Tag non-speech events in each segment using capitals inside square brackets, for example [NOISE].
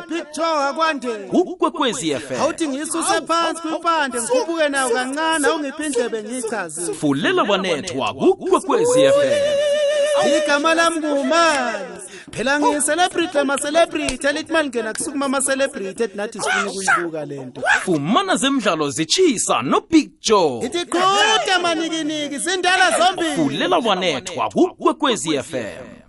picture akwande ukwekwezi FM awuthi ngisuse phansi kwimpande ngikhuphuke nayo kancane awungiphi indlebe ngiyichazile fulela wanethwa kukwekwezi FM igama lami ngumali phela ngiyicelebrity ama-celebrity. Elithi malingena kusukuma ama-celebrity ethi nathi sifuna ukuyibuka le nto. Fumana zemidlalo zitshisa nobig joe. Ithi qhuda manikiniki zindala zombili. Fulela wanethwa kukwekwezi FM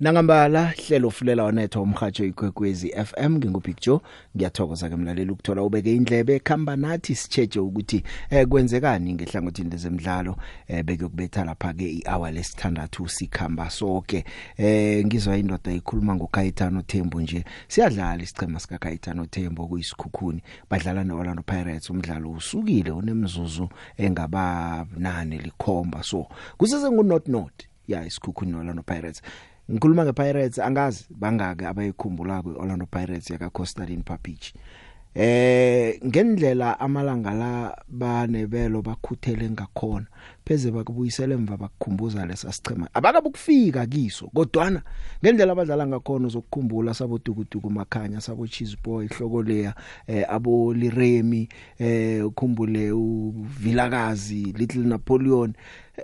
Nangambala hlelo fulela wanetho umhajo ikwekwezi FM ngingubig Joe ngiyathokoza ke mlaleli ukuthola ubeke indlebe ekhamba nathi sicheje ukuthi eh kwenzekani ngehlangothini lezemidlalo eh bekuyokubetha lapha ke ihour lesithandathu sikhamba sonke eh ngizwa indoda ikhuluma ngoKayitano Thembu nje. Siyadlala isicema sika Kayitano Thembu kuyisikhukhuni badlala neOrlando Pirates umdlalo usukile unemzuzu engaba nane likhomba. So kusese ngu not not ya isikhukhuni noOrlando Pirates. Ngikhuluma ngePirates angazi bangake abayikhumbula kweOrlando Pirates yaka Costalin Papich eh ngendlela amalanga la banebelo bakhuthele ngakhona pheze bakubuyisela emva bakukhumbuza lesa sichema. Abakabukufika kiso kodwana ngendlela abadlala ngakhona uzokukhumbula sabodukuduku makhanya sabo cheese boy ihloko leya eh abo liremi eh ukhumbule uvilakazi little napoleon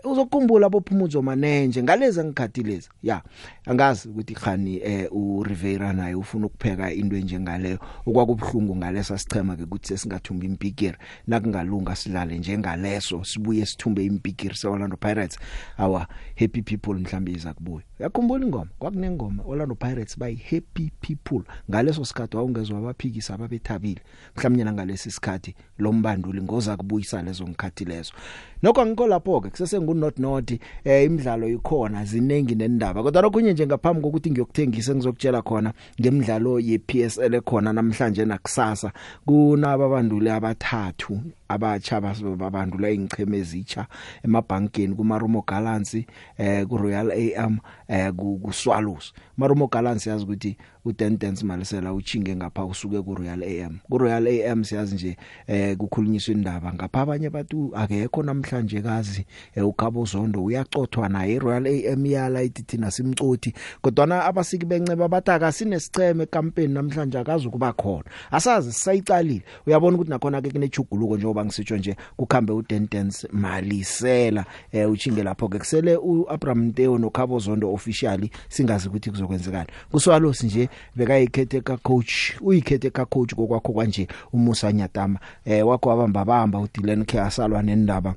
uzokukhumbula bophumuzo manenje ngalezi ngikhathi lezi. Ya angazi ukuthi khani eh u Rivera naye ufuna ukupheka into enjengaleyo okwakubhlungu ngalesa sichema ke ukuthi sesingathumba impikiri. Nakungalunga sidlale njengaleso sibuye sithumbe impikiri seOrlando Pirates. Awa happy people mhlambe iza kubuya. Yakhumbula ingoma? Kwakunengoma Orlando Pirates bayi happy people. Ngaleso sikhathi wawungezwe abaphikisa ababethabile mhlawumnye ngalesi sikhathi lo mbanduli ngoza kubuyisa lezo ngikhathi lezo. Nokho ngikho lapho ke kusese ngu not not eh imidlalo ikhona zinengi nendaba. Kodwa lokunye nje ngaphambi kokuthi ngiyokuthengisa ngizokutshela khona ngemidlalo ye PSL ekhona namhlanje nakusasa kunaba banduli abathathu. Abatsha babandula ingcheme ezitsha emabhankeni kuMarumo Gallants eh ku Royal AM eh ku Swallows Marumo Gallants yazi ukuthi uDentens Malisela uchinge ngapha usuke ku Royal AM ku Royal AM siyazi nje eh kukhulunyiswa indaba. Ngapha abanye abantu akekho namhlanje kazi eh, uGabo Zondo uyacothwa naye. Royal AM yala ithi thina simcoti kodwa abasiki benceba bataka sinesicheme ekampeni namhlanje akazi kuba khona. Asazi sisayicalile. Uyabona ukuthi nakhona ke kunechuguluko njengoba ngisitsho nje kukhambe uDentens Malisela eh uchinge lapho ke kusele uAbraham Nteo noKhabo Zondo officially singazi ukuthi kuzokwenzekani. Kuswalo nje bekayikhethe ka coach uyikhethe ka coach kokwakho kanje umusa Nyatama. Eh wakho abamba bamba uDylan Khasalwa nendaba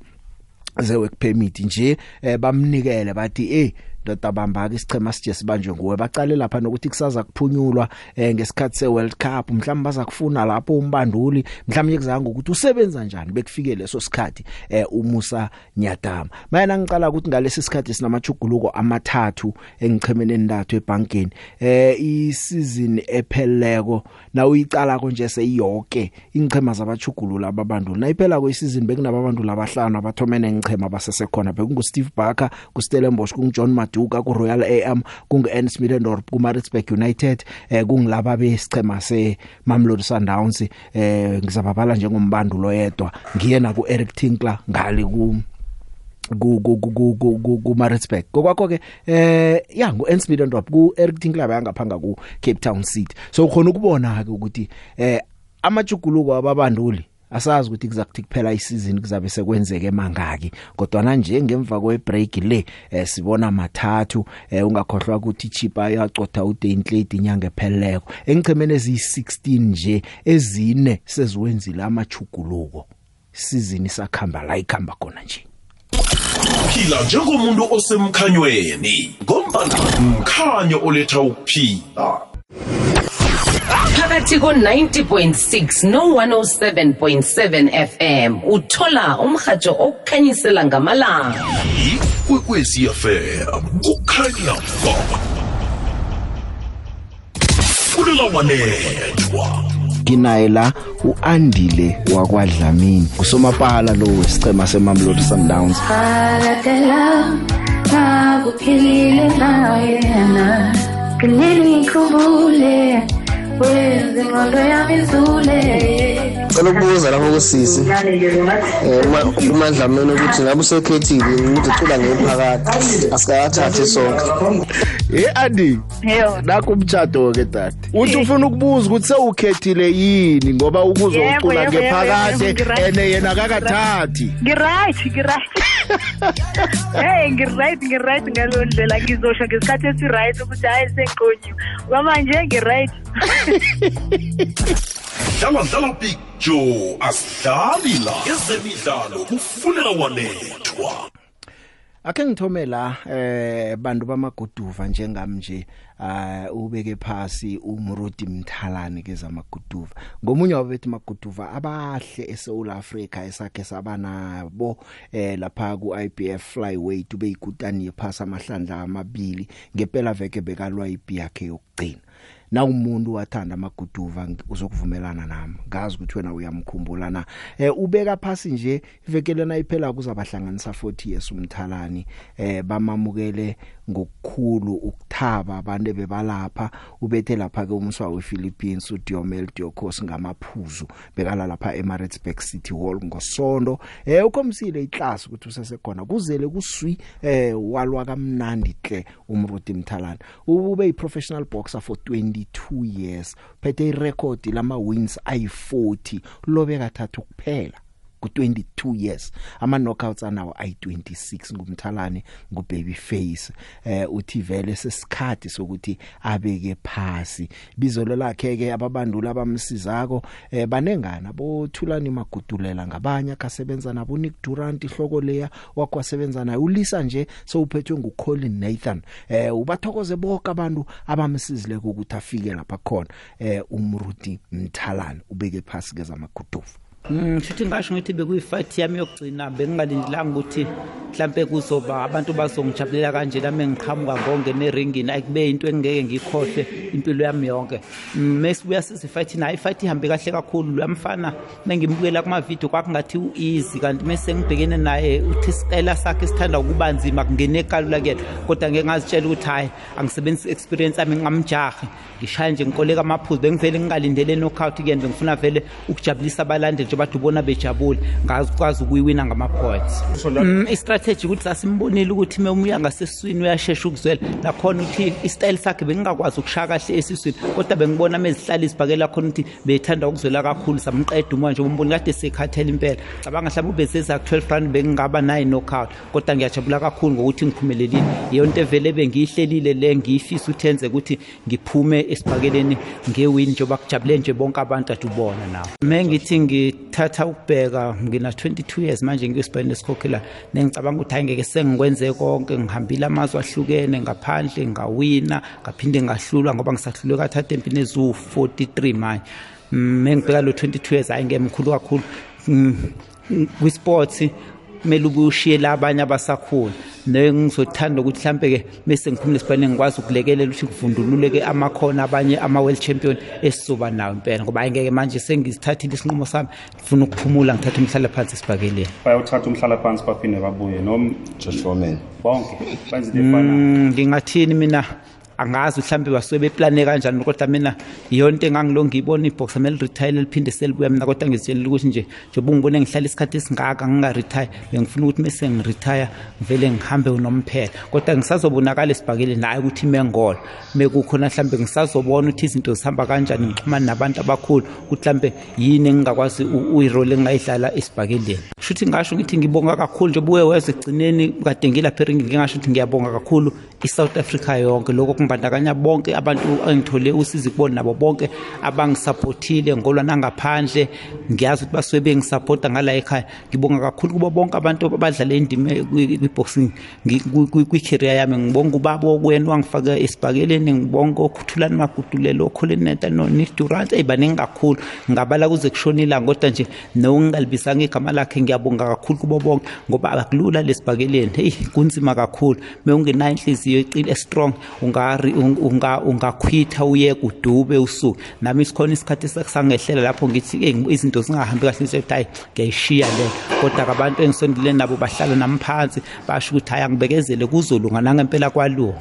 ze work permit nje eh, bamnikele bathi eh ndoda bamba ke isichema sije sibanjwe nguwe. Baqale lapha nokuthi kusaza kuphunyulwa eh, ngesikhathi se World Cup. Mhlawumbe bazakufuna lapho umbanduli. Mhlawumbe kuzanga ukuthi usebenza kanjani bekufike leso sikhathi eh, umusa Nyatama mayena ngicala ukuthi ngalesi sikhathi sinamajuguluko amathathu engichemeni endathu ebankeni eh isizini epheleko na uyicala konje seyiyonke ingchema zabajugulula ababanduli. Nayiphela kwesizini bekunababanduli abahlanu abathomene ngichema basesekhona bekungu Steve Barker ku Stellenbosch kungu John Maduka ku Royal AM kungu Ernst Middendorp ku Maritzburg United eh kungilaba besichema se Mamelodi Sundowns eh ngizababala njengombandulo yedwa. Ngiyena ku Eric Tinkler ngali ku ku ku ku ku ku Maritzburg kokwakho ke eh ya ngo Ernst Middendorp ku Eric Tinkler bayangaphanga ku Cape Town City. So ukhona ukubona ke ukuthi eh amajuguluko ababanduli asazi ukuthi kuzakuthi kuphela isizini kuzabe sekwenzeke mangaki. Kodwa nje ngemva kwe break le eh, sibona mathathu eh, ungakhohlwa ukuthi chipa yacotha uDaintlade inyanga epheleleko. Engichemene ezi16 nje ezine seziwenzile amachuguluko sizini sakhamba la ikhamba khona nje. Phila njengomuntu osemkhanyweni ngombana mkhanyo oletha ukuphila. Phakathi ko-90.6 no-107.7 fm uthola umrhatsho okukhanyisela ngamalanga. Ikwekwezi fm kukhanya ba fulela wanethwa kinaye la uandile wakwadlamini. Kusomapala lo wesicema semamlodi Sundowns. Bagatela, nakuphilile nawe yena. Ngilini ngikhumbule wenza ingqondo yami izule Cela ukubuza lapho kusisi. Eh uma- uMandlameni ukuthi ngabe usekhethile yini ukuthi ucula ngephakathi asikakathathi sonke. hey andi Yebo. nakho umtshato ke dade uthi ufuna ukubuza ukuthi sewukhethile yini ngoba Yebo, ukuzocula yebo, yebo, ngephakade yebo, ngi-right. ene yena akakathathi Ngiright, ngiright. [LAUGHS] Hey, ngiright, ngiright ngalo ndlela ngizosho ngesikhathi esiright ukuthi hayi sengiqonyiwe. Kwamanje ngiright. [LAUGHS] dlala dlala big joe asidlali la ezemidlalo kufunela wanethwa. Ake ngithome la eh bantu bamaguduva njengami nje uh ubeke phasi umrudi mthalane kezamaguduva ngomunye wabethi maguduva abahle eSouth Africa esakhe sabanabo eh lapha ku IBF flyweight ube ikutani yephasa amahlandla amabili ngempela veke bekalwa ipi yakhe yokugcina. Na umuntu wathanda amaguduva ngi- uzokuvumelana nami. Ngazi ukuthi wena uyamkhumbula na eh ubeka phasi nje ivekelena iphela kuzabahlanganisa 40 years umthalani eh bamamukele ngokukhulu ukuthaba abantu bebalapha ubethe lapha ke umswa wePhilippines uDiomel Diokos ngamaphuzu bekala lapha eMaritzburg City Hall ngosonto eh ukhomsile iclass ukuthi usesekhona. Kuzele kuswi eh walwa kamnandi hle umrudi mthalana ube yiprofessional boxer for 22 years. Phethe irecord lama wins ayi40 lobe kathathu kuphela ku22 years. Ama knockouts anawo ayi26 ngumthalane ngubaby face eh uthi vele sesikhathi sokuthi abeke phasi. Bizolo lakhe ke ababandula abamsizako eh banengana bothulani magudulela ngabanye akasebenza nabo Nick Durant ihloko leya wakwasebenza naye ulisa nje sowuphethwe nguColin Nathan eh ubathokoze bonke abantu abamsizile ukuthi afike lapha khona eh umrudi mthalane ubeke phasi kezamaguduva Mm, futhi ngisho ngithi bekuyifight yami yokugcina bengingalindelanga ukuthi mhlambe kuzoba abantu bazongijabulela kanje nami ngiqhamuka ngonke neringini ayikube into engeke ngikhohle impilo yami yonke. Mesibuya sizi fight nayo ifight ihambe kahle kakhulu. Lwamfana mengimbukela kuma video kwakungathi ueasy kanti mase ngibhekene naye uthi isicela sakhe sithanda ukuba nzima kungene kalula kuyena. Kodwa ngeke ngazitshela ukuthi hayi angisebenzisi experience yami ngamjahi ngishaya nje ngikoleka amaphuzu bengivele ngingalindele knockout kuyena bengifuna vele ukujabulisa abalandeli njengoba ubona bejabule ngazikwazi ukuyiwina ngama-points mm, istrategy ukuthi sasimbonile ukuthi uma umuya ngasesiswini uyashesha ukuzwela. Nakhona ukuthi istyle sakhe bengingakwazi ukushaya kahle esiswini kodwa bengibona mezihlala izibhakela khona ukuthi bethanda ukuzwela kakhulu samqeda uma nje umboni kade sekhathela impela. Cabanga mhlawumbe ubeseza ku-12 rand bengingaba naye knockout kodwa ngiyajabula kakhulu ngokuthi ngiphumelelile. Iyo nto evele bengiyihlelile le ngiyifisa ukuthi yenze ukuthi ngiphume esibhakeleni ngewini njengoba kujabule nje bonke abantu ade ubona nawe. Me ngithi ngithatha ukubheka ngina 22 years manje ngiyosibhayini esikhokhela nengicabanga ukuthi hayi ngeke sengikwenze konke ngihambile amazwe ahlukene ngaphandle ngawina ngaphinde ngahlulwa ngoba ngisahlulwe kathatha empini eziwu-43 manje. Mengibheka lo 22 years hayi ngemkhulu kakhulu. Mm, mm, kwisports kumele ube ushiyela abanye abasakhula. Nengizothanda ukuthi mhlampe ke bese ngiphumule esibhane ngikwazi ukulekelela ukuthi kuvundulule ke amakhono abanye ama world champion esizoba nawo impela ngoba ayingeke manje sengizithathile isinqumo sami ngifuna ukuphumula ngithathe umhlala phansi esibhakeleni bayothatha umhlala phansi baphinde babuye noma Josh Foreman. bonke benze Mm, ngingathini mina? Angazi mhlambe basuke beplane kanjani kodwa mina iyonto engangilo ngiyibona ibox mele retire liphinde selibuya mina kodwa ngizitshela ukuthi nje njengoba ungibone ngihlala isikhathi esingaka ngingaretire bengifuna ukuthi mase ngiretire ngivele ngihambe unomphela. Kodwa ngisazobonakala esibhakeleni hayi ukuthi mengolo mekukhona mhlambe ngisazobona ukuthi izinto zihamba kanjani ngixhumane nabantu abakhulu ukuthi mhlambe yini engingakwazi u- uyirole engingayidlala esibhakeleni. Shuthi ngasho ngithi ngibonga kakhulu nje buye wezwe egcineni kade ngilapha eringini ngingasho ukuthi ngiyabonga kakhulu i-south africa yonke lokho kumbandakanya bonke abantu engithole usizi kubona nabo bonke abangisaphothile ngolwa nangaphandle. Ngiyazi ukuthi basuke bengisapota ngala ekhaya. Ngibonga kakhulu kubo bonke abantu abadlale indima kwi- kwi-boxing ngi- kwi- kwi- kwi-career yami. Ngibonga ubaba okwena wangifaka esibhakeleni ngibonga okhuthulani magudulelo okholineta nonick durant eyi baningi kakhulu. Ngabala kuze kushona ilanga kodwa nje nokungalibisanga igama lakhe ngiyabonga kakhulu kubo bonke ngoba akulula lesibhakeleni heyi kunzima kakhulu. Me ungenayo inhliziyo eqile strong ungakhwitha uyeke udube usuku. Nami sikhona isikhathi sangehlela lapho ngithi "Eyi, izinto zingahambi kahle. Ngithi hayi ngiyayishiya le. Kodwa abantu engisondelene nabo bahlala nami phansi basho ukuthi hayi angibekezele kuzolunga nangempela kwalunga.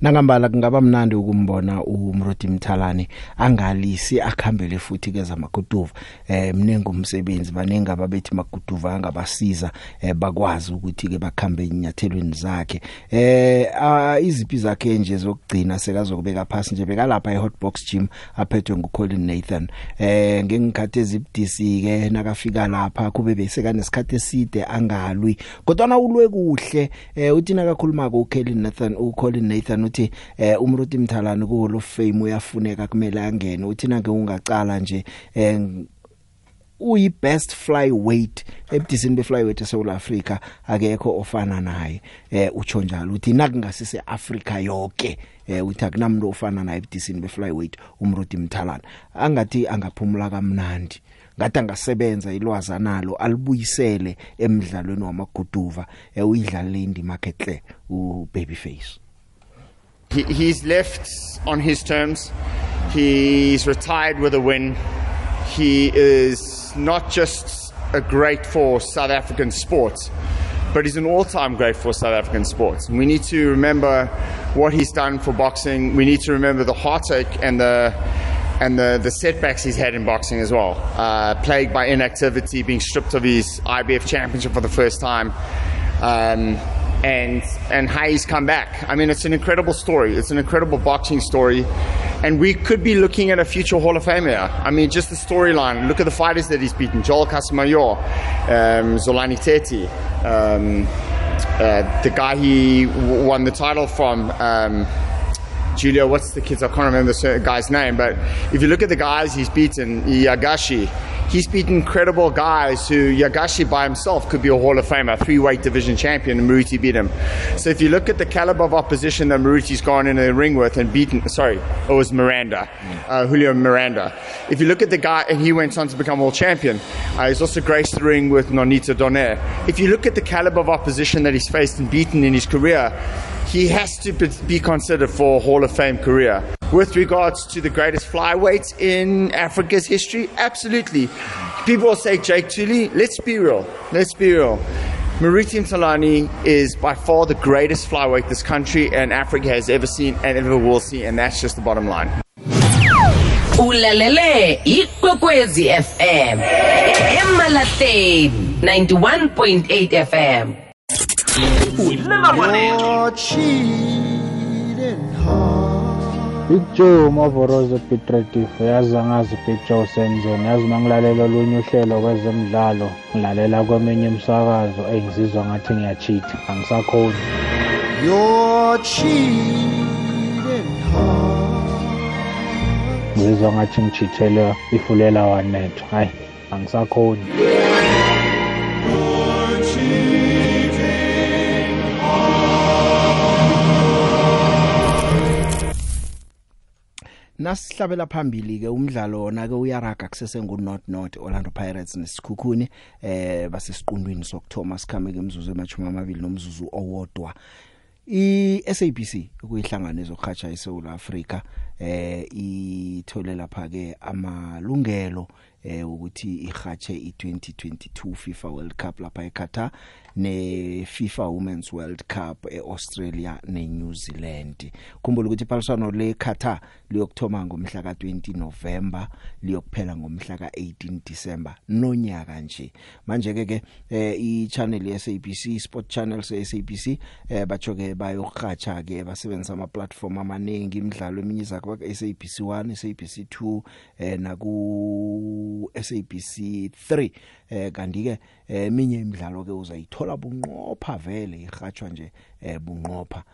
Nangambala kungaba mnandi ukumbona uMrodi Mthalane angalisi akhambele futhi keza makutuva eh mnengo umsebenzi banengi ababethi makutuva angabasiza eh bakwazi ukuthi ke bakhambe inyathelweni zakhe. Eh ah, iziphi zakhe nje zokugcina sekazokubeka phansi nje bekalapha eHotbox Gym aphethwe nguColin Nathan. Eh ngengikhathe ezibudisi ke nakafika lapha kube beseka nesikhathe eside angalwi. Kodwa ulwe kuhle eh uthi nakakhuluma ko uColin Nathan uColin Nathan uthi eh umruti mthalane ku Hall of Fame uyafuneka kumele angene uthi nange ungacala nje eh uyi best flyweight ebudisini beflyweight eSouth Africa akekho ofana naye. Eh utsho njalo uthi nakungasise Africa yonke eh uthi akunamuntu ofana naye ebudisini beflyweight umrudi mthalana angathi angaphumula kamnandi ngathi angasebenza ilwazi analo alibuyisele emidlalweni wamaguduva eh uyidlalile indima kehle u babyface He, he's left on his terms. He's retired with a win. He is not just a great for South African sports, but he's an all time great for South African sports. We need to remember what he's done for boxing. We need to remember the heartache and the and the, the setbacks he's had in boxing as well. Uh, plagued by inactivity, being stripped of his IBF championship for the first time. Um, and and how he's come back. I mean, it's an incredible story. It's an incredible boxing story, and we could be looking at a future Hall of Fame here. I mean, just the storyline. Look at the fighters that he's beaten: Joel Casamayor, um, Zolani Teti, um, uh, the guy he w- won the title from. Um, Julio, what's the kids? I can't remember the guy's name, but if you look at the guys he's beaten, Yagashi, he's beaten incredible guys who Yagashi by himself could be a Hall of Famer, three weight division champion, and Maruti beat him. So if you look at the caliber of opposition that Maruti's gone in the ring with and beaten, sorry, it was Miranda, uh, Julio Miranda. If you look at the guy, and he went on to become world champion, uh, he's also graced the ring with Nonito Donaire. If you look at the caliber of opposition that he's faced and beaten in his career, he has to be considered for a Hall of Fame career. With regards to the greatest flyweights in Africa's history, absolutely. People will say Jake Tully. Let's be real. Let's be real. Mariti Mtalani is by far the greatest flyweight this country and Africa has ever seen and ever will see, and that's just the bottom line. ulalele ikwekwezi fm emalahleni 91.8 fm Big Joe Mavorozo Petratif yazi angazi Big Joe Senzeni yazi mangilalela olunye uhlelo kwezemidlalo ngilalela kweminye imisakazo engizizwa ngathi ngiyachitha angisakhoni. You're cheating ngizizwa ngathi ngichithele ifulela wanetho hayi angisakhoni. Nasihlabela phambili ke umdlalo wona ke uyaraga kusese ngu North North Orlando Pirates nesikhukhuni eh basesiqundwini sokthoma sikhame ke imzuzu emachuma amabili nomzuzu owodwa. I SABC kuyihlangano ezokhatsha eSouth Africa eh ithole lapha ke amalungelo eh ukuthi ihatshe i2022 FIFA World Cup lapha eQatar ne FIFA Women's World Cup eAustralia neNew Zealand. Khumbula ukuthi iphaliswano leQatar liyokthoma ngomhla ka20 November liyokuphela ngomhla ka18 December nonyaka nje. Manje ke ke eh ichannel yeSABC Sport Channel seSABC eh bacho ke bayokuhatsha ke basebenzisa ama platform amaningi imidlalo eminye zakho SABC 1 SABC 2 eh naku SABC 3 eh kanti ke eminye imidlalo ke uzayithola bunqopha vele ihatshwa nje eh bunqopha.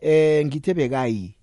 Eh ngithe bekayi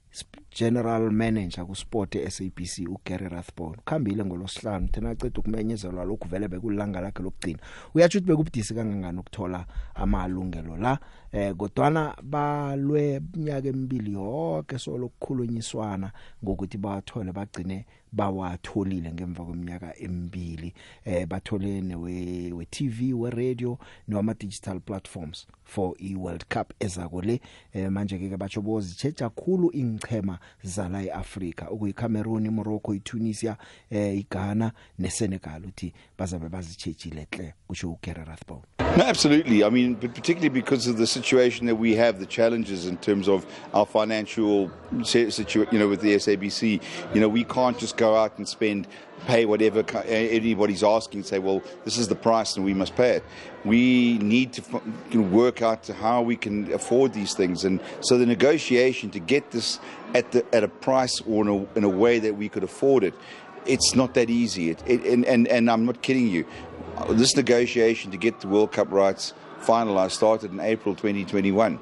general manager ku sport SABC uGary Rathbone. Khambile ngolosihlanu thina aceda ukumenyezelwa lokhu vele bekulanga lakhe lokugcina. Uyathi ukuthi bekubudisi kangangani ukuthola amalungelo la? Eh kodwana balwe iminyaka emibili yonke so lokukhulunyiswana ngokuthi bawathole bagcine bawatholile ngemva kweminyaka emibili. Eh bathole newe we TV we radio noma digital platforms for i World Cup ezakole eh, manje ke batsho bozichecha kakhulu ingchema zala eAfrica okuyiCameroon, iMorocco, iTunisia, eh iGhana neSenegal uthi bazabe bazitshejile hle kusho uGary Rathbone. No, absolutely. I mean, but particularly because of the situation that we have, the challenges in terms of our financial situation, you know, with the SABC, you know, we can't just go out and spend, pay whatever anybody's asking, say, well, this is the price and we must pay it. We need to you know, work out how we can afford these things, and so the negotiation to get this at the at a price or in a, in a way that we could afford it. It's not that easy, it, it, and, and, and I'm not kidding you. This negotiation to get the World Cup rights finalised started in April 2021,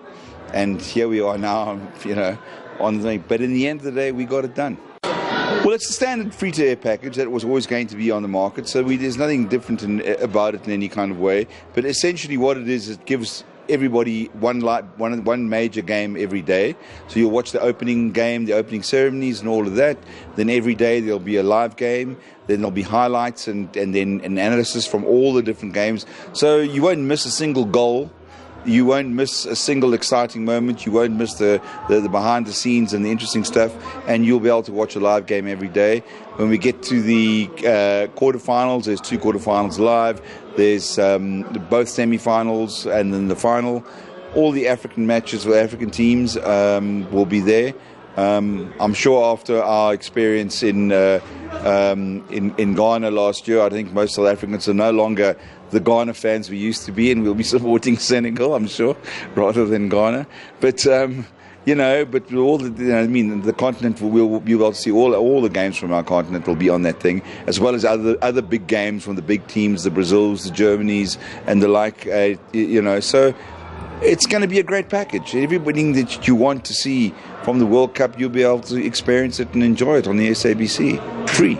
and here we are now. [LAUGHS] You know, on the. But in the end of the day, we got it done. Well, it's the standard free-to-air package that was always going to be on the market, so we, there's nothing different in, about it in any kind of way. But essentially, what it is, it gives everybody one, li- one one major game every day. So you'll watch the opening game, the opening ceremonies, and all of that. Then every day there'll be a live game. Then there'll be highlights and, and then an analysis from all the different games. So you won't miss a single goal. You won't miss a single exciting moment. You won't miss the, the, the behind the scenes and the interesting stuff. And you'll be able to watch a live game every day. When we get to the uh, quarterfinals, there's two quarterfinals live. There's um, both semi-finals and then the final. All the African matches for African teams um, will be there. Um, I'm sure after our experience in, uh, um, in in Ghana last year, I think most South Africans are no longer the Ghana fans we used to be, and we'll be [LAUGHS] supporting Senegal, I'm sure, rather than Ghana. But um, you know, but all the, you know, I mean, the continent will will be able to see all all the games from our continent will be on that thing, as well as other other big games from the big teams, the Brazils, the Germanys, and the like. Uh, you know, so it's going to be a great package. Everything that you want to see from the World Cup, you'll be able to experience it and enjoy it on the SABC free.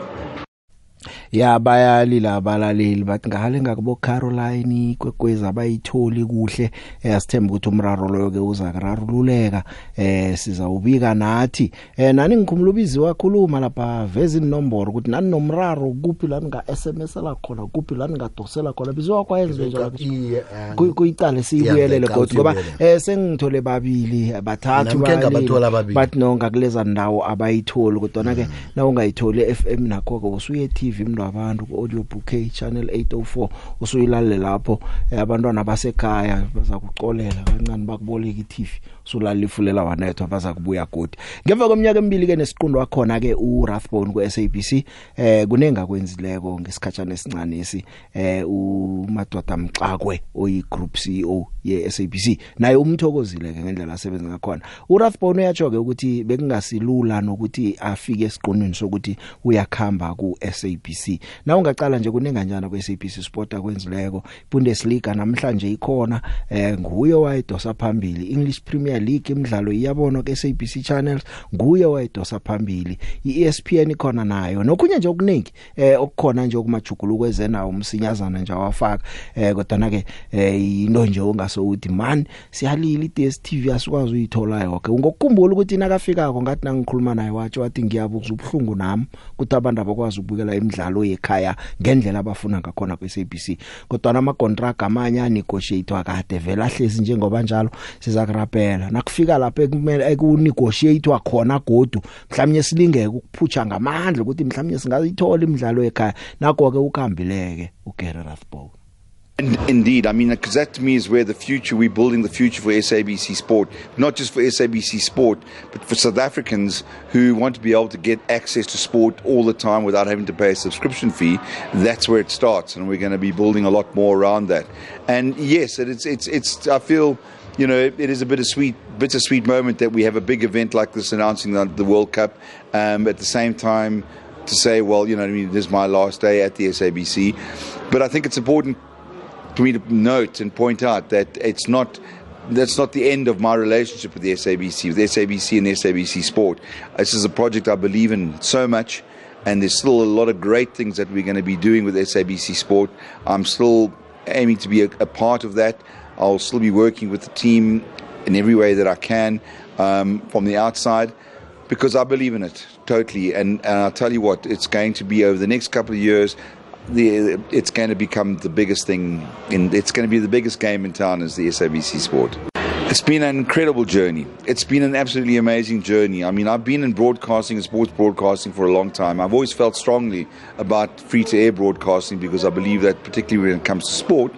Ya bayalila abalaleli bathi ngahale ngakubo Caroline kwekweza abayitholi kuhle. Eh asithemba ukuthi umraro loyo ke uza kurarululeka eh sizawubika nathi. Eh nani ngikhumula ubizi wakhuluma lapha veza inombolo ukuthi nani nomraro kuphi la nga SMS la khona kuphi la ngadosela khona. Bizwa kwayenze njalo iye kuyicala siyibuyelele kodwa ngoba eh sengithole babili bathathu Nami ke ngabathola ababili. bathi no ngakuleza ndawo abayitholi kodwa ke na ungayitholi FM nakho ke usuye TV mlo abantu ku audio bouquet channel 804 usuyilalela lapho eh, abantwana basekhaya baza kucolela kancane bakuboleka iTV usulala ifulela wanethwa baza kubuya godi ngemva kweminyaka emibili ke nesiqundo wakhona ke uRathbone ku SABC eh kunenga kwenzileko ngesikhatshana esincane esi eh uMadoda Mxakwe oyi group CEO ye SABC naye umthokozile ke ngendlela asebenza ngakhona. uRathbone uyatsho ke ukuthi bekungasilula nokuthi afike esiqondweni sokuthi uyakhamba ku SABC na ungaqala nje kunenganjana ku SABC Sport akwenzileko? Bundesliga namhlanje ikhona eh nguye wayedosa phambili English Premier League imidlalo iyabonwa ku SABC channels nguye wayedosa phambili. iESPN ikhona nayo. Nokunye nje okuningi eh okukhona nje okumajuguluko ezena umsinyazana nje wafaka eh kodwa ke eh into nje ongaso uthi man siyalila iDStv asikwazi uyithola yonke ngokukhumbula ukuthi nakafikako ngathi nangikhuluma naye watsho wathi ngiyabuza ubhlungu nami ukuthi abantu abakwazi ukubukela imidlalo yekhaya ngendlela abafuna ngakhona ku SABC kodwa ama contract amanye anegotiate kade vela hlezi njengoba njalo siza kurapela nakufika lapha ekumele ekunegotiate khona godu mhlawumnye silingeke ukuphutsha ngamandla ukuthi mhlawumnye singayithola imidlalo ekhaya nako ke ukambileke uGary Rathbone In- Indeed, I mean, because that to me is where the future, we're building the future for SABC Sport. Not just for SABC Sport, but for South Africans who want to be able to get access to sport all the time without having to pay a subscription fee. That's where it starts, and we're going to be building a lot more around that. And yes, it- it's, it's, it's, I feel. You know, it is a bittersweet, bittersweet moment that we have a big event like this announcing the, the World Cup. Um, at the same time, to say, well, you know, I mean, this is my last day at the SABC. But I think it's important for me to note and point out that it's not that's not the end of my relationship with the SABC, with SABC and SABC Sport. This is a project I believe in so much, and there's still a lot of great things that we're going to be doing with SABC Sport. I'm still aiming to be a, a part of that. I'll still be working with the team in every way that I can um, from the outside because I believe in it totally. And, and I'll tell you what, it's going to be over the next couple of years. The, it's going to become the biggest thing. In, it's going to be the biggest game in town is the SABC Sport. It's been an incredible journey. It's been an absolutely amazing journey. I mean, I've been in broadcasting and sports broadcasting for a long time. I've always felt strongly about free to air broadcasting because I believe that, particularly when it comes to sport,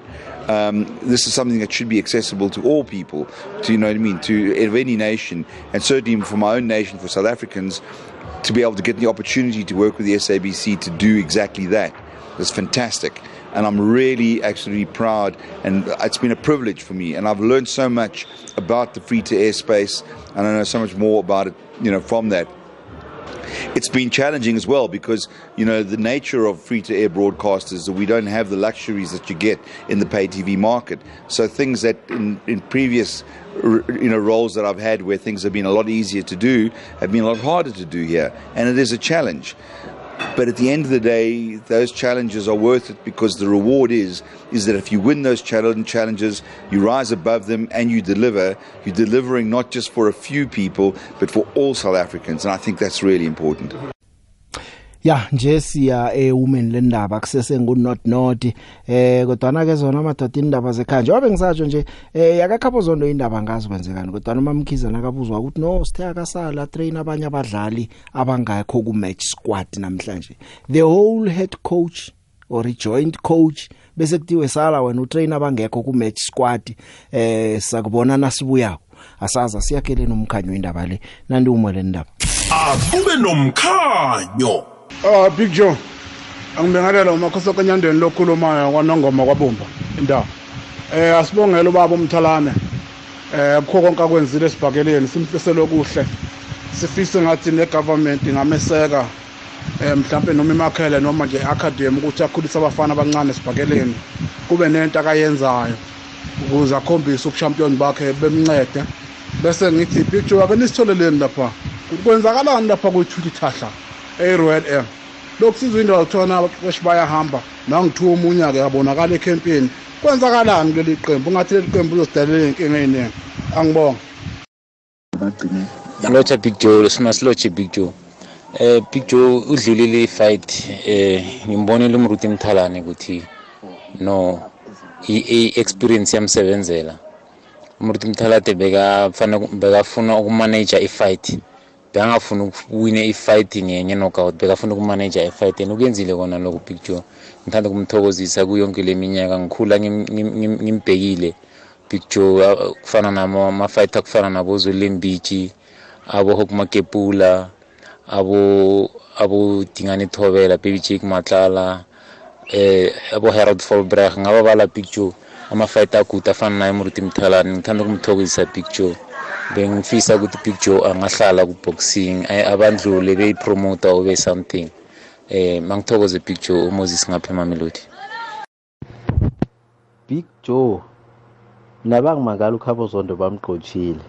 Um, this is something that should be accessible to all people, to you know what I mean, to of any nation, and certainly for my own nation, for South Africans, to be able to get the opportunity to work with the SABC to do exactly that. It's fantastic. And I'm really actually proud, and it's been a privilege for me. And I've learned so much about the free to air space, and I know so much more about it, you know, from that. It's been challenging as well because you know the nature of free to air broadcasters we don't have the luxuries that you get in the pay TV market. So things that in, in previous you know roles that I've had where things have been a lot easier to do have been a lot harder to do here, and it is a challenge. But at the end of the day, those challenges are worth it because the reward is is that if you win those challenge challenges, you rise above them and you deliver. You're delivering not just for a few people, but for all South Africans, and I think that's really important. Ya nje siya ewomen lendaba kusese ngu not not eh kodwa ke zona amadoda indaba zekhanje wabe ngisatsho nje eh yakakhapho zondo indaba ngazi kwenzekani? Kodwa noma mkhiza nakabuzwa ukuthi no sithe akasala train abanye abadlali abangakho ku match squad namhlanje. The whole head coach or a joint coach bese kutiwe sala wena utrain abangekho ku match squad eh sakubona nasibuyako. Asaza siyakhele nomkhanyo indaba le. Nandi umwele indaba akube nomkhanyo. Ah Big Joe. Angibingelela umakhosi kanyandeni lokhulumayo kwanongoma kwabumba indawo. Eh asibongela ubaba umthalane. Eh kukho konke akwenzile esibhakeleni simfisele okuhle. Sifise ngathi ne government ingameseka eh mhlawumbe noma imakhele noma nje academy ukuthi akhulise abafana abancane esibhakeleni. Kube nento akayenzayo ukuze akhombise ubchampion bakhe bemncede. Bese ngithi Big Joe ake nisitholeleni lapha. Kwenzakalani lapha kwethu ithahla? E-royal air lokhu sizwe indawo kuthona abaqeqeshi bayahamba nangithiwa omunye ake yabonakala ekhempini kwenzakalani kuleli qembu ungathi leli qembu uzosidalela iy'nkinga ey'ningi angibonga lotsha big joe simasilotshe big joe eh big joe udlulile i-fight eh ngimbonile umruti mthalane ukuthi no i-experience yamsebenzela umruti mthalade bekafana bekafuna ukumanaja i-fight bekangafuni ukuwine i-fight ngenye knockout bekafuna ukumanaja i-fight and ukuyenzile kona lokho big joe? Ngithanda ukumthokozisa kuyo yonke le minyaka. Ngikhula ngim- ngim- ngim- ngimbhekile. Big joe ah, kufana namo amafighter kufana nabo Zulembiji abo Hokmakepula abo abo Dingani Thobela baby Jake Matlala eh abo Harold Volbreg ngaba bala big joe amafighter akude afana naye Muruti Mthalane. Ngithanda ukumthokozisa big joe. Bengifisa ukuthi big joe angahlala ku-boxing. Eh, abandlule beyipromota ube something eh mangithokoze big joe umoses ngapha emamelodi big joe nabangimangala ukhabo zondo bamgqotshile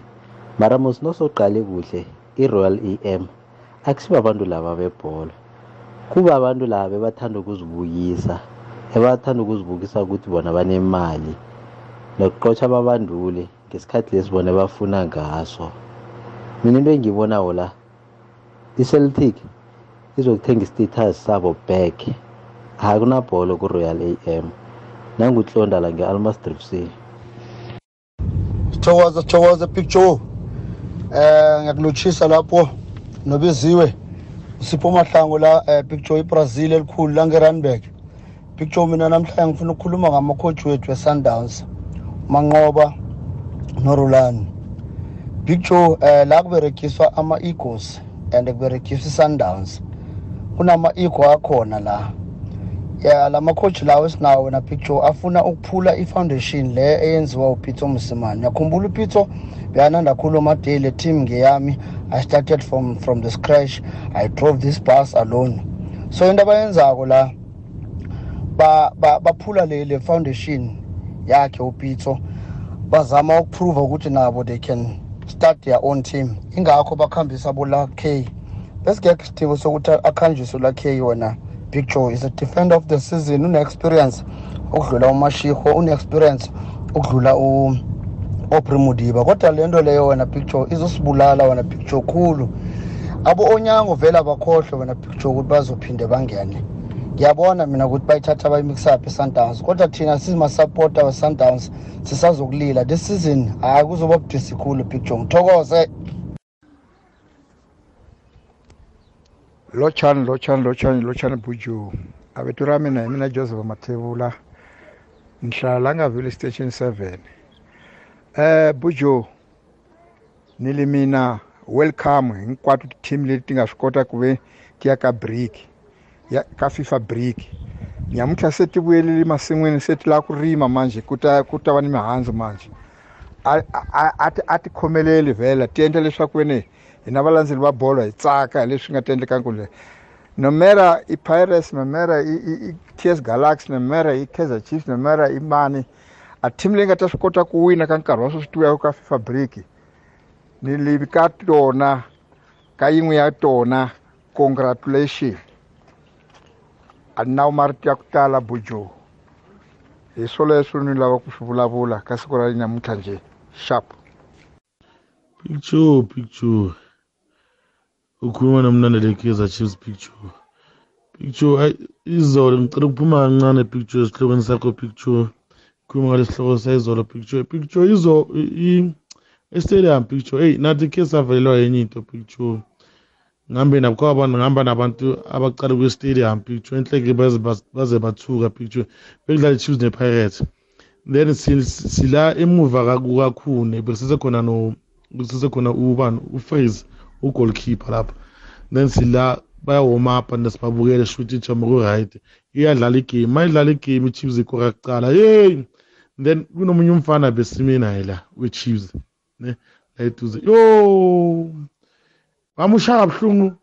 mara mos nosoqale kuhle i-royal em akusibo abantu laba bebhola kuba abantu laba bathanda ukuzibukisa ebathanda ukuzibukisa ukuthi bona banemali nokuqotsha babandule ngesikhathi lesi bona bafuna ngaso. Mina into engiyibonawo la i-celtic izokuthenga istatus sabo back. Akunabholo ku-royal am nangutlonda la nge-almasdrip c thokoza thokoza picture. Eh ngiyakulotshisa lapho. Nobiziwe usipho mahlango la eh, picture iBrazil elikhulu la ngeRandburg. Picture mina namhlanje ngifuna ukukhuluma ngamacoach wethu weSundowns manqoba noRolani picture eh la kuberekiswa ama Eagles and kuberekiswa iSundowns. Kunama ego akhona la. Ya lama coach lawo esinawo na picture afuna ukuphula ifoundation le eyenziwa uPito Musimani yakhumbula uPito? Beyananda khulu amadele team ngeyami. I started from from the scratch. I drove this bus alone. So into abayenzako la ba ba- baphula le le foundation yakhe uPito. Bazama ukuprove ukuthi nabo they can start their own team. Ingakho bakhambisa bola K. Besingekho isidingo sokuthi akhanjiswe la K wona Big Joe is a defender of the season une-experience ukudlula umashiho une-experience ukudlula u oprimudiba kodwa le nto leyo wena Big Joe izosibulala wena Big Joe khulu. Abo onyango vele abakhohlwe wena Big Joe ukuthi bazophinde bangene. Ngiyabona mina ukuthi bayithatha bayimixaphi i-sundowns kodwa thina sizimasapota we-sundowns sisazokulila. This season hayi kuzoba budisi khulu Big Joe ngithokoze lotshani lotshani lotshani lotshani buju. Abetura mina mina joseph mathebula. Ngihlala la ngavile station 7 eh bujo nili mina welcome. Hinkwato ti-team leti ti nga swi kota ku ve ti ya ka brick ya ka fifa brick nyamutlha se ti vuyelele masin'wini se ti lava ku rima manjhe ku ta ku ta va ni mihandzu manjhe a a- a ti a ti khomeleli vhela ti endla leswaku vene hi na valandzeli va bolo hi tsaka hi leswi nga ta endlekanga kule no matter i pirates no matter i, i, i ts galaxy no matter i kaizer chiefs no matter i mani a team leyi nga ta swi kota ku wina ka nkarhi wa sweswi ti vuyaka ka fifa break ni livi ka tona ka yin'we ya tona. Congratulation a ni na marito ya ku tala bujo. Hi swoleswo ni lava ku swi vulavula ka siku ra namuntlha njhe sharp. Picture picture. Ukhuluma nomnandi Kaizer Chiefs picture. Picture ay izolo ngicela ukuphuma kancane picture esihlokweni sakho picture. Khuluma ngale sihloko sayizolo picture. Picture izo i estadium picture. Hey nathi ke savelelwa yenye into picture. Ngihambe nabo kwa abantu ngihamba nabantu abacala kwe stadium picture enhleke baze baze bathuka picture. Bekudlala Chiefs ne Pirates then sil- sila emuva kaku- kakhune besise khona no besise khona ubani uFaze ugoalkeeper lapha. Then sila baya warm up and sibabukele shuthi ijama ku right. Iyadlala igame. Mayidlala igame iChiefs ikora kuqala hey! Then kunomunye umfana besime naye la weChiefs ne? La eduze yo! Wamushaya kabuhlungu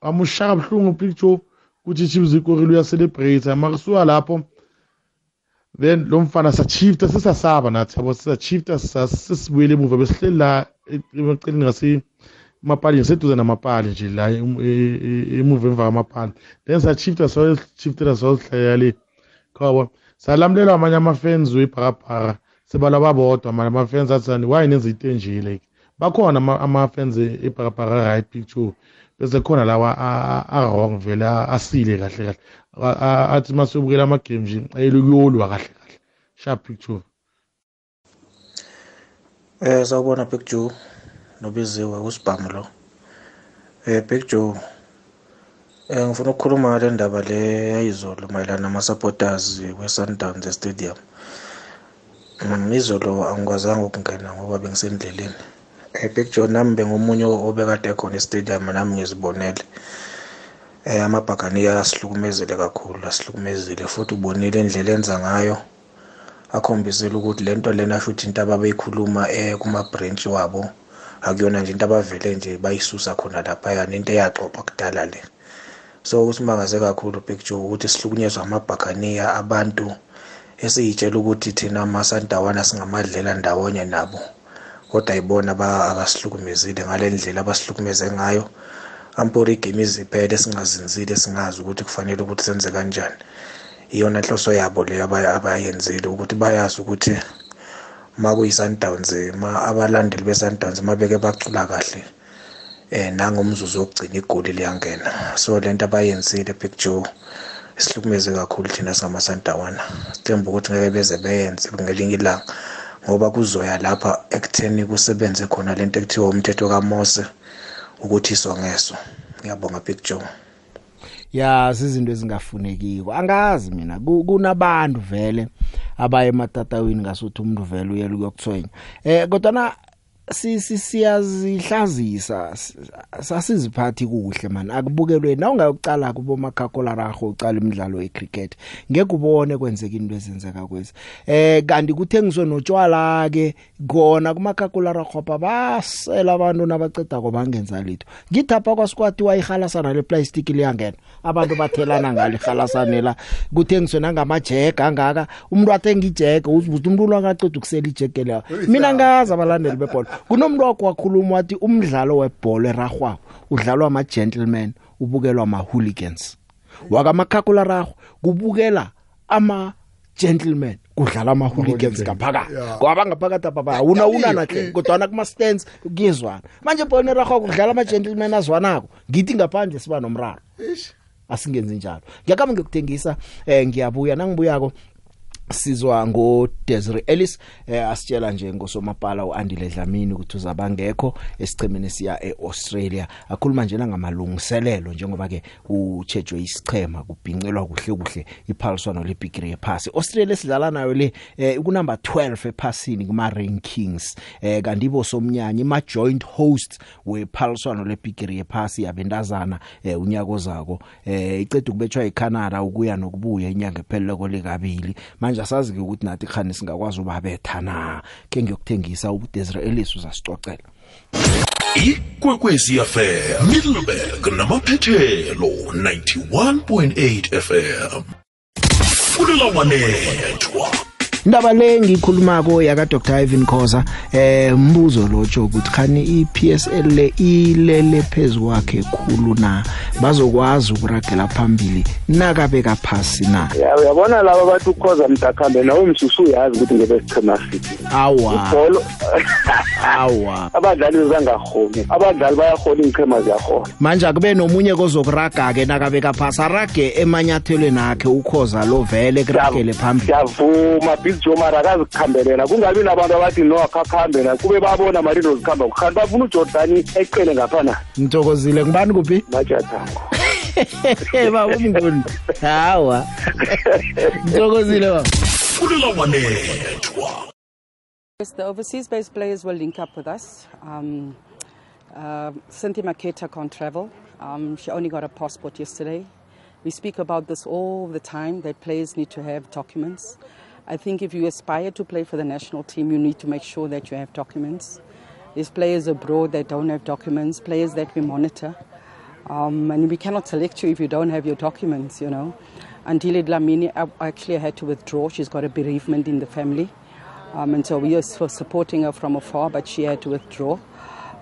wamushaya kabuhlungu picture kuthi iChiefs ikorile uyacelebrate mara suka lapho then lo mfana sachifta sisasaba nathi yabo sisachifta sisibuyele emuva besihleli la emaceleni ngase mapali ngiseduze namapali nje la em- e- e- emuva emva kwamapali. Then sachifta sochiftela sosihlala le khabo salamulela amanye ama-fans webhakabhaka sebala babodwa manje ama-fans athani why nenza into enje like? Bakhona ama- ama-fans ebhakabhaka right picture bese khona lawa a- a- a-wrong vele a- asile kahle kahle A- a- athi masebukela amagame nje ayelukuyolwa kahle kahle sharp picture Eh sawubona Big Joe nobiziwe usibhamu lo. Eh Big Joe eh ngifuna ukukhuluma ngale ndaba le yayizolo mayelana nama supporters we Sundowns Stadium. Mm, izolo angikwazanga ukungena ngoba bengisendleleni. Big Joe nami bengomunye obekade khona e-stadium nami ngizibonele. Eh amabhakaniya asihlukumezele kakhulu asihlukumezile futhi ubonile indlela enza ngayo. akhombisile ukuthi lento lena futhi into ababeyikhuluma eh kuma branch wabo akuyona nje into abavele nje bayisusa khona lapha yani into eyaxoxwa kudala le so kusimangaze kakhulu picture ukuthi sihlukunyezwa amabhakaniya abantu esiyitshela ukuthi thina amasandawana singamadlela ndawonye nabo kodwa yibona aba- abasihlukumezile ngale ndlela abasihlukumeze ngayo. Ampori igame iziphele singazinzile singazi ukuthi kufanele ukuthi senze kanjani. Iyona nhloso yabo leyo abayenzile ukuthi bayazi ukuthi ma kuyi-sundowns ma abalandeli be-sundowns ma beke bacula kahle eh nangomzuzu wokugcina igoli liyangena. So lento abayenzile big joe isihlukumeze kakhulu thina singamasandawana sithemba ukuthi ngeke beze beyenze ngelinye ilanga. Ngoba kuzoya lapha ekutheni kusebenze khona lento ekuthiwa umthetho kamose ukuthi iswa ngeso. Ngiyabonga big joe. Ya izinto ezingafunekiko. Angazi mina ku- kunabantu vele abaye ematatawini ngasuthi umuntu vele uyela ukuyokuthwenya eh kodwa na siyazihlazisa s- sasiziphathi kuhle man. Akubukelwe na ungayokucala kubo makhakola raho ucala imidlalo yecricket ngeke ubone kwenzeka into ezenzeka kwezi. Eh kanti kuthengiswe notshwala ke khona kumakhakola raho pha basela abantu nabaceda ko bangenza litho. Ngithapha kwasikwati wayihalasana le plastic liyangena abantu bathelana ngale halasane la. Kuthengiswe nangamajega angaka umuntu athenga ijega uzibuza umuntu lwakaqeda ukusela ijege la mina ngazi abalandeli bebhola kunomuntu wakho wakhuluma wathi umdlalo webhola erarhwako udlalwa ama-gentleman ubukelwa ama-hooligans wakamakhakhula rarhwa kubukela ama-gentleman kudlala ama-hooligans ngaphakathi. ngoba ngaphakathi apha awuna unanahle kodwana kuma-stands kuyezwana. Manje bhona erarhwako kudlala ama-gentleman azwanako. Ngithi ngaphandle siba nomraro. Asingenzi njalo. Ngiyakhambe ngiyokuthengisa eh ngiyabuya. Nangibuyako sizwa ngo Desiree Ellis eh, asitshela nje ngosomapala uAndile Dlamini ukuthi uzabangekho esichemeni siya eAustralia. Akhuluma nje ngamalungiselelo njengoba ke uchejwe isichema kubhincelwa kuhle kuhle iphaliswano leBigiri yephasi. Australia sidlala nayo le eh, ku number 12 ephasini kuma rankings eh, kanti bo somnyanya ima joint host wephaliswano leBigiri yephasi yabentazana eh, unyaka ozako eh, icede kubetshwa eCanada ukuya nokubuya inyanga epheleleko likabili manje asazi ke ukuthi nathi khani singakwazi ubabetha na? Ke ngiyokuthengisa uDesiree Ellis uzasicocela ikwekwezi fm middleburg namaphethelo 91.8 fm kulelawanethwa indaba le ngikhulumako yaka Dr Ivan Khoza eh mbuzo lotsho ukuthi khani iPSL le ilele phezulu kwakhe khulu na? Bazokwazi ukuragela phambili nakabeka phasi na? Ya uyabona laba bathi ukhoza mtakhambe nawe msusu uyazi ukuthi ngebe sichema sithi awa. Ibholo awa. [LAUGHS] Abadlali bangaholi abadlali bayahola izichema ziyahola manje akube nomunye kozokuraga ke nakabeka phasi arage emanyathelweni akhe ukhoza lo vele kuragele phambili. siyavuma mara akazikhambelela kungabi nabantu abathi no akhakhambela kube babona marino zikhamba kukhani bafuna ujordani eqele ngaphana ngithokozile. Ngibani kuphi? Majathango [LAUGHS] baba umnguni. Hawa. Ngithokozile baba kulelawanethwa Yes, the overseas based players will link up with us. Um, uh, Cynthia Maketa can't travel. Um, she only got a passport yesterday. We speak about this all the time that players need to have documents. I think if you aspire to play for the national team, you need to make sure that you have documents. There's players abroad that don't have documents, players that we monitor. Um, and we cannot select you if you don't have your documents, you know. Until Dlamini actually had to withdraw. She's got a bereavement in the family. Um, and so we are su- supporting her from afar, but she had to withdraw.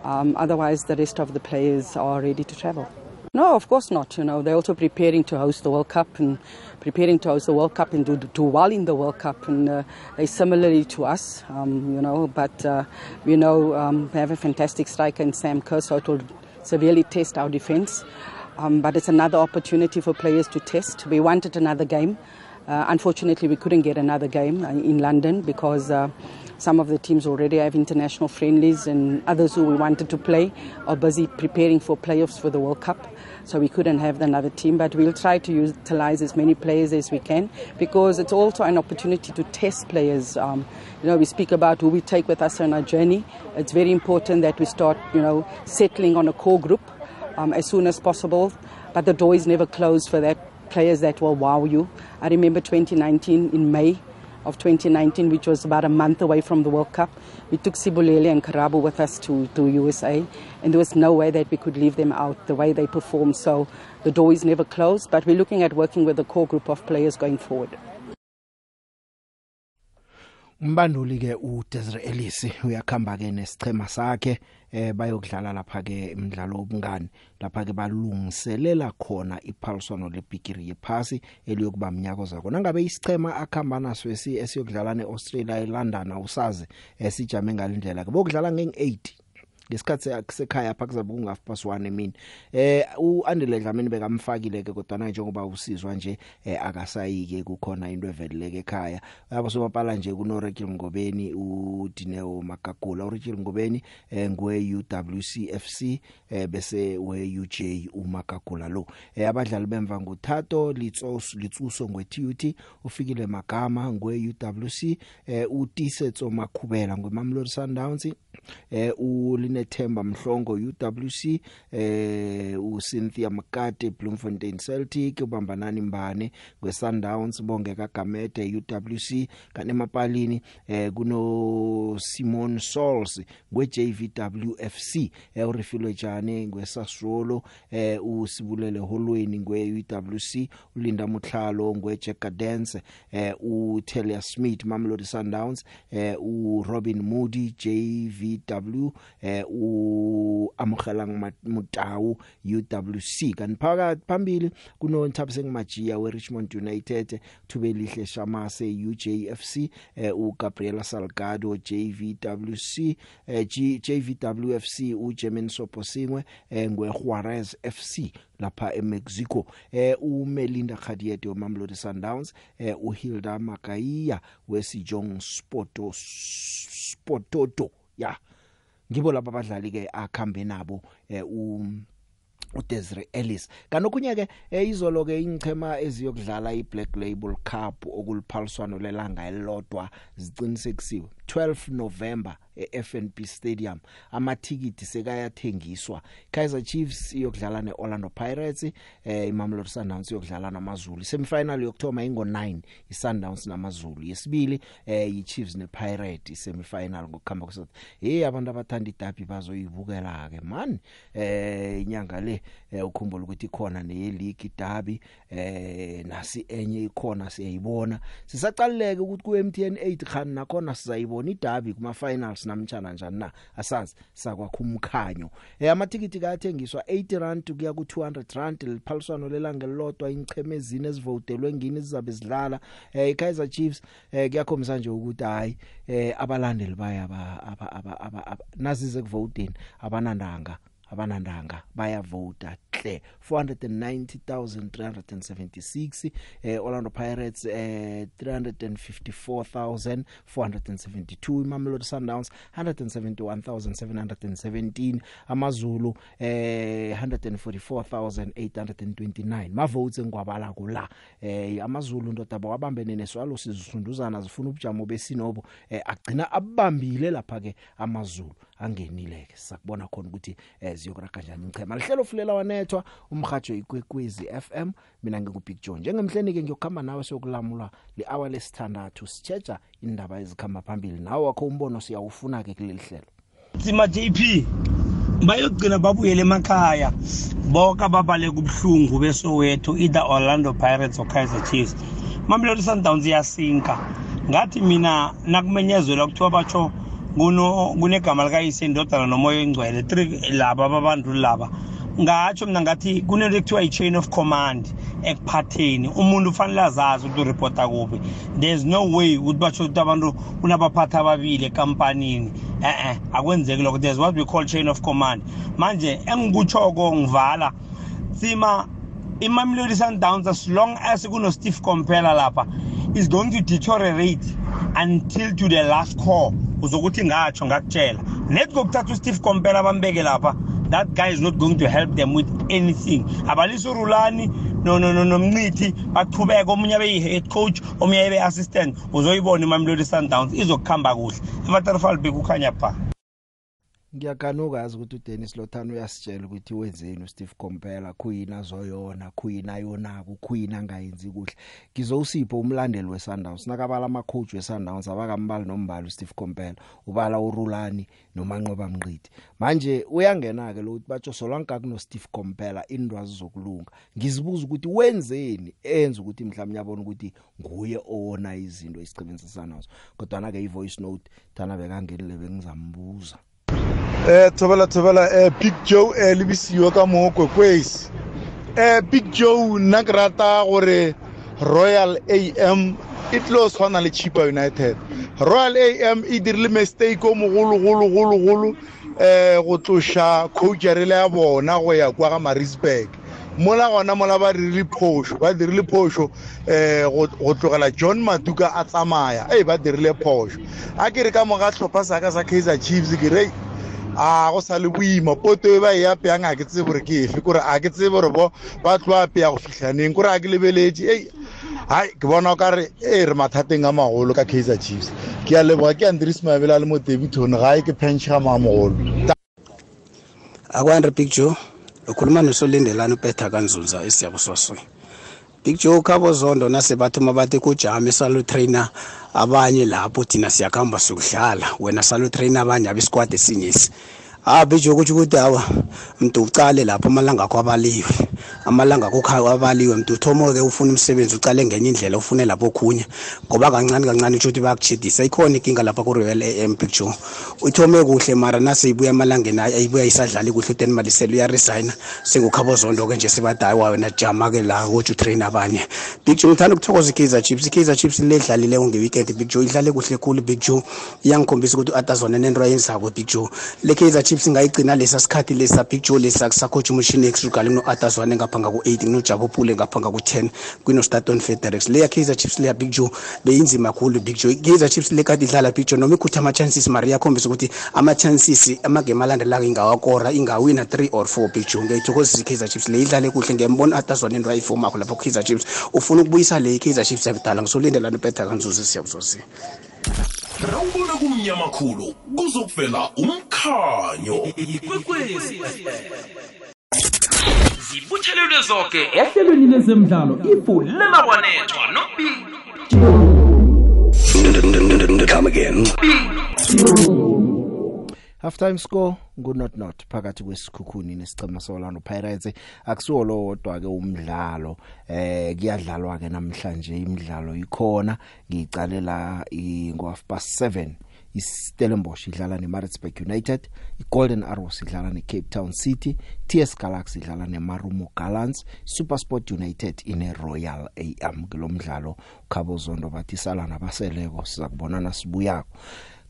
Um, otherwise, the rest of the players are ready to travel. No, of course not. You know, they're also preparing to host the World Cup and preparing to host the World Cup and do, do well in the World Cup. And uh, they similarly to us, um, you know, but uh, we know um, we have a fantastic striker in Sam Kerr, so it will severely test our defence. Um, but it's another opportunity for players to test. We wanted another game. Uh, unfortunately, we couldn't get another game uh, in London because uh, some of the teams already have international friendlies, and others who we wanted to play are busy preparing for playoffs for the World Cup. So we couldn't have another team, but we'll try to utilize as many players as we can because it's also an opportunity to test players. Um, you know, we speak about who we take with us on our journey. It's very important that we start, you know, settling on a core group um, as soon as possible. But the door is never closed for that players that will wow you. I remember 2019 in May of 2019, which was about a month away from the World Cup. We took Sibulele and Karabu with us to, to USA, and there was no way that we could leave them out the way they performed. So the door is never closed, but we're looking at working with a core group of players going forward. umbanduli ke uDesiree Ellis uyakhamba ke nesichema sakhe eh bayokudlala lapha ke imidlalo obungani lapha ke balungiselela khona iphaliswano lebigiri yephasi eliyokuba mnyako zako nangabe isichema akhamba naso esi esiyokudlala neAustralia eLondon awusazi esijame ngalindlela ke bokudlala ngeng8 ngesikhathi sekhaya apha kuzabe kungafi past 1 emini eh uAndile Dlamini bekamfakile ke kodwa na njengoba usizwa nje eh, akasayike kukhona into eveleleke ekhaya. Yabo somapala nje kuno Rachel Ngobeni uDineo Magagula. uRachel Ngobeni eh, ngwe UWCFC eh, bese we UJ uMagagula lo. Eh, abadlali bemva nguthato litsos litsuso ngweTUT ufikile magama ngwe UWC eh, utisetso makhubela ngweMamelodi Sundowns eh ulinethemba mhlongo UWC eh uCynthia Makate Bloemfontein Celtic ubambanani mbane kweSundowns bonge kaGamede UWC kanemapalini eh kuno Simon Souls kweJVWFC eh urifilo jane ngweSassuolo eh usibulele holweni ngweUWC ulinda mutlhalo ngweJack Dance eh uTelia Smith Mamelodi Sundowns eh uRobin Moody JV JVW eh uamogela Mutawu UWC kanti phakathi phambili kuno Nthabise Majiya we Richmond United Thubelihle Shamase UJFC eh uGabriela Salgado JVWC eh G, JVWFC uJerman Soposingwe eh ngwe Juarez FC lapha eMexico. Eh uMelinda Khadiete weMamelodi Sundowns eh uHilda Makaiya weSijong Sporto Sportoto ya. Ngibo laba abadlali ke akhambe nabo eh u uDesiree Ellis. Kanokunye ke eh, izolo ke ingchema eziyokudlala iBlack Label Cup okuliphaliswano lelanga elilodwa ziqinisekisiwe 12 November eFNB Stadium amathikiti sekayathengiswa. Kaizer Chiefs iyokudlala neOrlando Pirates eh iMamelodi Sundowns iyokudlala namaZulu. Semifinal yokthoma ingo 9 iSundowns namaZulu. Yesibili eh iChiefs nePirates semifinal ngokukhamba kwesothi hey abantu abathanda idabi bazoyibukela ke man. Eh inyanga le eh, ukhumbula ukuthi ikhona neyeleague derby eh nasi enye ikhona siyayibona. Sisaqaleke ukuthi ku MTN 8 khan nakhona sizayibona iderby kuma finals namtjana njani na? Asazi sakwakho umkhanyo. Eh amatikiti kayathengiswa 80 rand kuya ku 200 rand. Liphaliswano lelanga lelodwa ingchemezini ezivotelwe ngini zizabe zidlala. Eh iKaizer Chiefs eh kuyakhombisa nje ukuthi hayi eh abalandeli baya aba aba nazize kuvoteni abanandanga. Abanandanga bayavota hle. 490376 eh Orlando Pirates eh 354472 Mamelodi Sundowns 171717 amaZulu eh 144829 mavotes engwabala kula eh amaZulu ndoda bawabambene neswalo sizisunduzana zifuna ubujamo besinobo eh agcina abambile lapha ke amaZulu. Angenile ke sakubona khona ukuthi eh ziyokura kanjani ichema lihlelo fulela wanethwa umhajo ikwekwezi FM mina ngikubig John. Njengemhleni ke ngiyokhamba nawe sokulamula lihour lesithandathu sitsheja indaba ezikhamba phambili. Nawe wakho umbono siyawufuna ke kuleli hlelo. Tsima JP bayogcina babuyele emakhaya. Boka babale kubuhlungu beSoweto either Orlando Pirates or Kaizer Chiefs. Mamelodi Sundowns iyasinka. Ngathi mina nakumenyezelwa kuthiwa batsho kuno kunegama likayise indodana nomoya engcwele three laba babantu laba. Ngatsho mina ngathi kunento ekuthiwa i-chain of command ekuphatheni. Umuntu ufanele azazi ukuthi uripota kuphi. There's no way ukuthi batsho ukuthi abantu kunabaphathi ababili ekampanini. E-e akwenzeki lokho. There's what we call chain of command. Manje engikutshoko ngivala sima imamelodi sundowns as long as kuno-steve compela lapha is going to deteriorate until to the last core uzokuthi ngatsho ngakutshela. Net kokuthatha usteve compela bambeke lapha. That guy is not going to help them with anything. Abalisa urulani nomncithi baqhubeke. Omunye abe yi-head coach omunye abe assistant uzoyibona imamelodi sundowns izokuhamba kuhle. Evaterfalbek ukhanya pha. Ngiyakanuka yazi ukuthi uDennis Lothano uyasitshela ukuthi wenzeni uSteve Kompela khuyina zoyona khuyina yonako khuyina angayenzi kuhle. Ngizowusipho umlandeli weSundowns nakabala ama coach weSundowns abakambali nombali uSteve Kompela ubala uRulani nomanqoba Mnqidi manje uyangena ke lo ukuthi batsho solanka kuno Steve Kompela indwazi zokulunga. Ngizibuza ukuthi wenzeni enza ukuthi mhlawumnye yabona ukuthi nguye owona izinto isicebenzisa nazo kodwa na ke ivoice note thana bekangenile bengizambuza. Eh thobela thobela eh Big Joe eh lebisiwa ka mo kwekwesi eh Big Joe nna ke rata gore Royal AM e tlo tshwana le Chipa United. Royal AM e dirile mistake o mogolo golo golo golo eh go tlosha coach re le ya bona go ya kwa ga Maritzburg. Mola gona mola ba dirile phosho ba dirile phosho eh go tlogela John Matuka a tsamaya. Eh ba dirile phosho a ke re ka moga tlhopha sa ka sa Kaizer Chiefs ke re a go sa le boima. Poto e ba e apeyang a ke tsebe gore ke efe. Kore a ke tsebe gore bo ba tlo apeya go fitlhaneng kore a ke lebeletše ei hai ke bona o kare e re mathateng a magolo ka kaizer chiefs. Ke a leboga ke andres mabele a le mo debitone gae ke pentšhega mamogolo akwandre big joe ukhuluma nosolindelani upetha kanzunza esiyabusoswe big joe khabo zondo nasebathoma bathi kujame salo trainer abanye lapho thina siyakuhamba siyokudlala wena salo trainer abanye abesquad esinyesi ah bhijo ukuthi ukuthi hawa mntu ucale lapho amalanga akho abaliwe. Amalanga akho khayo abaliwe mntu uthomo-ke ufuna umsebenzi ucale ngenye indlela ufune lapho okhunye. Ngoba kancane kancane kusho ukuthi bayakuchidisa ikhona inkinga lapha ku-royal am picture. Uthome kuhle mara nase ibuya emalangeni ayibuya isadlali kuhle uteni malisele uyaresigna. Sengukhabozondo-ke nje sebadayi wayo najama-ke la ukuthi utrain abanye. Big joe ngithanda ukuthokoza i-kaizer chiefs. I-kaizer chiefs le edlalileyo ngeweekend big joe idlale kuhle khulu big joe. Iyangikhombisa ukuthi u-atazona nento ayenzako big joe. Le kaizer chiefs ingayigcina lesa sikhathi lesa big joe lesa kusacoach umushini exrugali kuno-atazwane ngapha ngaku-8 kunojabo pule ngapha ngaku-10 kwinostaton federex. Leya kaizer chiefs leya big joe beyinzima khulu big joe. Kaizer chiefs le kade idlala big joe noma ikhutha ama-chances mari iyakhombisa ukuthi ama-chances amagame alandelako ingawakora ingawina 3 or 4 big joe. Ngiyayithokozisa i-kaizer chiefs le idlale kuhle ngiyambona atazwane into ayifomako lapho ku-kaizer chiefs. Ufuna ukubuyisa le i-kaizer chiefs yabudala ngisolindelani upetha kanzuzi siyabuzosi rawubona kumnyama khulu kuzokuvela umkhanyo. Ikwekwezi. Zibuthelelwe zonke ehlelweni lezemidlalo ifulela wanethwa Come again. Halftime score ngunot not phakathi kwesikhukhuni nesicema soLorlando Pirates. Akusiwo lo wodwa ke umdlalo eh kuyadlalwa ke namhlanje imidlalo ikhona. Ngiyicalela ngo half past 7 iStellenbosch idlala neMaritzburg United iGolden Arrows idlala neCape Town City TS Galaxy idlala neMarumo Gallants SuperSport United ine Royal AM kulomdlalo Khabozondo bathi sala nabaseleko siza kubonana sibuyako.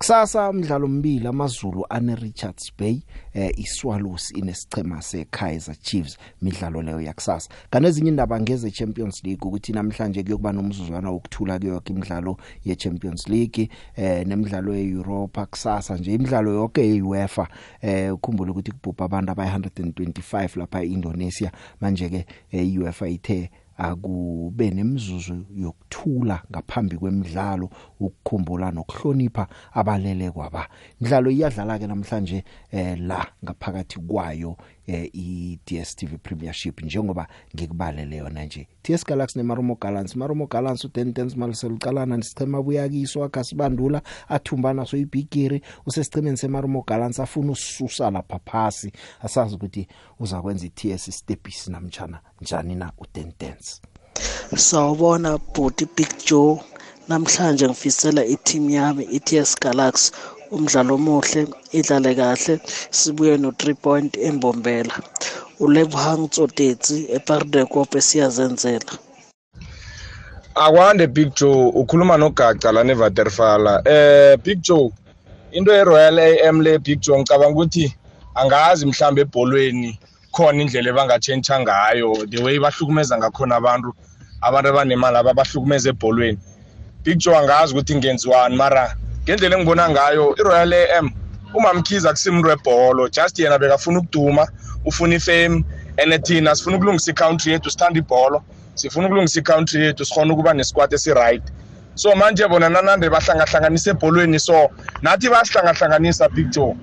Kusasa umdlalo mbili amazulu ane Richards Bay eh iSwallows inesichema seKaizer Chiefs midlalo leyo yakusasa. Kanezinye indaba ngeze Champions League ukuthi namhlanje kuyokuba nomzuzwana wokuthula kuyo imidlalo ye Champions League eh nemidlalo yeEuropa kusasa nje imidlalo yonke yeUEFA eh ukhumbule ukuthi kubhubha abantu abayi 125 lapha eIndonesia. Manje ke iUEFA ithe akube nemzuzu yokuthula ngaphambi kwemidlalo ukukhumbula nokuhlonipha abalele kwaba. Imidlalo iyadlala ke namhlanje eh la ngaphakathi kwayo eh iDStv Premiership njengoba ngikubalele yona nje. TS Galaxy neMarumo Gallants Marumo Gallants uDentens Malisel uqalana nesichema buyakiswa akasibandula athumbana so ibigiri usesichemeni seMarumo Gallants afuna ususa lapha phasi asazi ukuthi uzakwenza iTS Stepis namtjana njani na uDentens Sawubona Bhuti Big Joe. Namhlanje ngifisela i-team yami iTS Galaxy. Umdlalo omuhle idlale kahle sibuye no 3 point embombela. uLebohang Tsotetsi ePardekop siyazenzela. Akwande big joe ukhuluma nogaca lana evaterfala eh big joe into ye-royal am le big joe ngicabanga ukuthi angazi mhlambe ebholweni khona indlela ebangatshentsha ngayo the way bahlukumeza ngakhona abantu abantu abanemali ababahlukumeza ebholweni. Big joe angazi ukuthi ngenziwani mara ngendlela engibona ngayo i-royal am umamkhiza akusimuntu webholo just yena bekafuna ukuduma ufuna ifame and thina sifuna ukulungisa i-country yethu sithanda ibholo sifuna ukulungisa i-country yethu sikhona ukuba nesquad esi-right. So manje bona nanande bahlangahlanganisa ebholweni so nathi basihlangahlanganisa big joe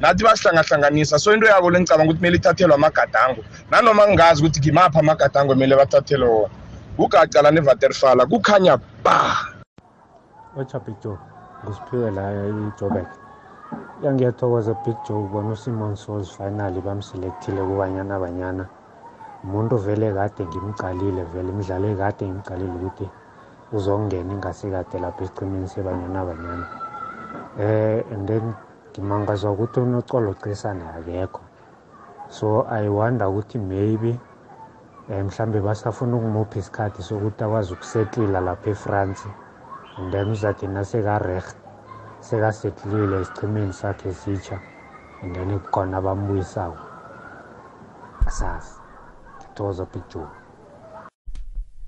nathi basihlangahlanganisa so into yabo lengicabanga ukuthi kumele ithathelwe amagadango nanoma ngingazi ukuthi ngimaphi amagadango kumele bathathelwe wona kugacala nevaterfala kukhanya ba. Ocha big joe. Ngusiphiwe la ijobek yangiyathokoza big joe ubona usimon souls finally bamselekthile kubanyana banyana umuntu vele kade ngimcalile vele imidlalo ekade ngimcalile ukuthi uzongena ingasikade lapha esicimeni sebanyana banyana. Eh and then ngimangazwa ukuthi unocolo cisane akekho. So i wonder ukuthi maybe um mhlambe basafuna ukumupha isikhathi sokuthi akwazi ukusetlila lapha efrance. and then uzathi nasekareh sekasetlile esichimeni sakhe esitsha and then kukhona bambuyisako. Asazi ngithokoza big joe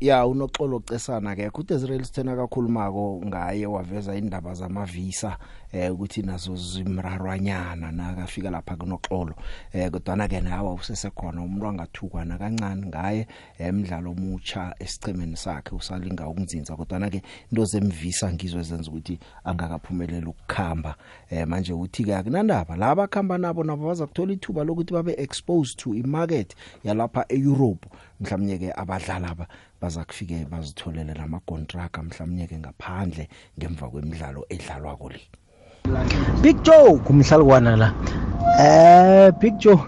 ya unoxolo cesana ke kuthi Israel sithena kakhulumako ngaye waveza indaba zamavisa eh ukuthi nazo zimrarwanyana nakafika lapha kunoxolo. Eh kodwa ke nawe usesekhona umuntu angathukwana kancane ngaye emidlalo omutsha esichemeni sakhe usalinga ukunzinza. Kodwa ke into zemvisa ngizwe zenza ukuthi angakaphumelela ukukhamba. Eh manje uthi ke akunandaba laba khamba nabo nabo baza kuthola ithuba lokuthi babe exposed to imarket yalapha eEurope. Mhlawumnye ke abadlali aba baza kufike bazitholele nama contract mhlawumnye ke ngaphandle ngemva kwemidlalo edlalwa kule Big Joe kumhlalukwana la. Eh Big Joe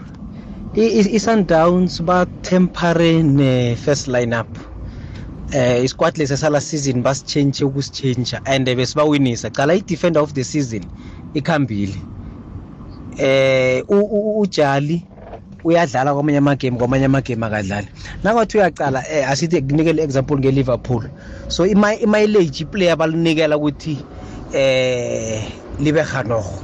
i- i- i-Sundowns bathempare ne-first lineup. Eh isquad lesi sala season basichange ukusichange and besibawinisa cala i-defender of the season ikhambile. Eh ujali uyadlala kwamanye amagame kwamanye amagame akadlali. Nakwathi uyaqala eh asithi kunikele example nge-liverpool. So imileage iplayer balunikela ukuthi eh libe hanoho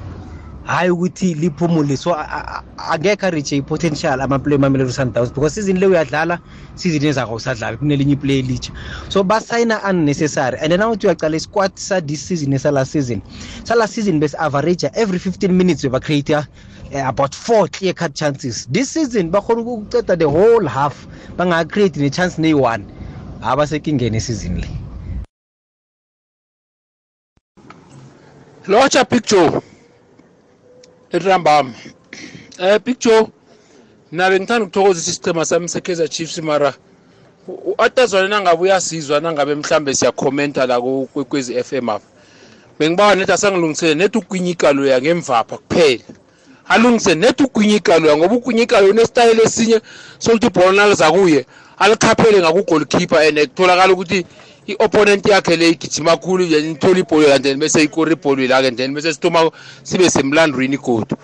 hayi ukuthi liphumule so a- a- a- angekhe ariche i-potential amaplayer mamelodi sundowns because season le uyadlala season ezako usadlala kunelinye iplayer elitsha so basayina unnecessary and then nawuthi uyacala isquad sa-this season esala season sala season besi-average every 15 minutes bebacreate uh, about four clear cut chances. This season bakhona ukuceda the whole half bangacreate ne-chance neyi-one abasekingeni esizini le. Lotsha big joe. Etrambama eh big joe mina bengithanda ukuthokozisa isichema sami se-kaizer chiefs mara atazwane nangabe uyasizwa nangabe mhlambe siyakhomenta la ku- kwekwezi f m apha. Bengibawa nethi asangilungisele nethi ugwinya igaloya ngemvapha kuphela. Alungise nethi ugwinya igaloya ngoba ugwinya igaloya unesitayile esinye sokuthi ibhola naliza kuye alikhaphele ngakugolkeeper and kutholakala ukuthi i-opponent yakhe le igijima khulu ithola ibholo and then bese ikora ibholo la and then bese sithoma sibe semlandwini godu.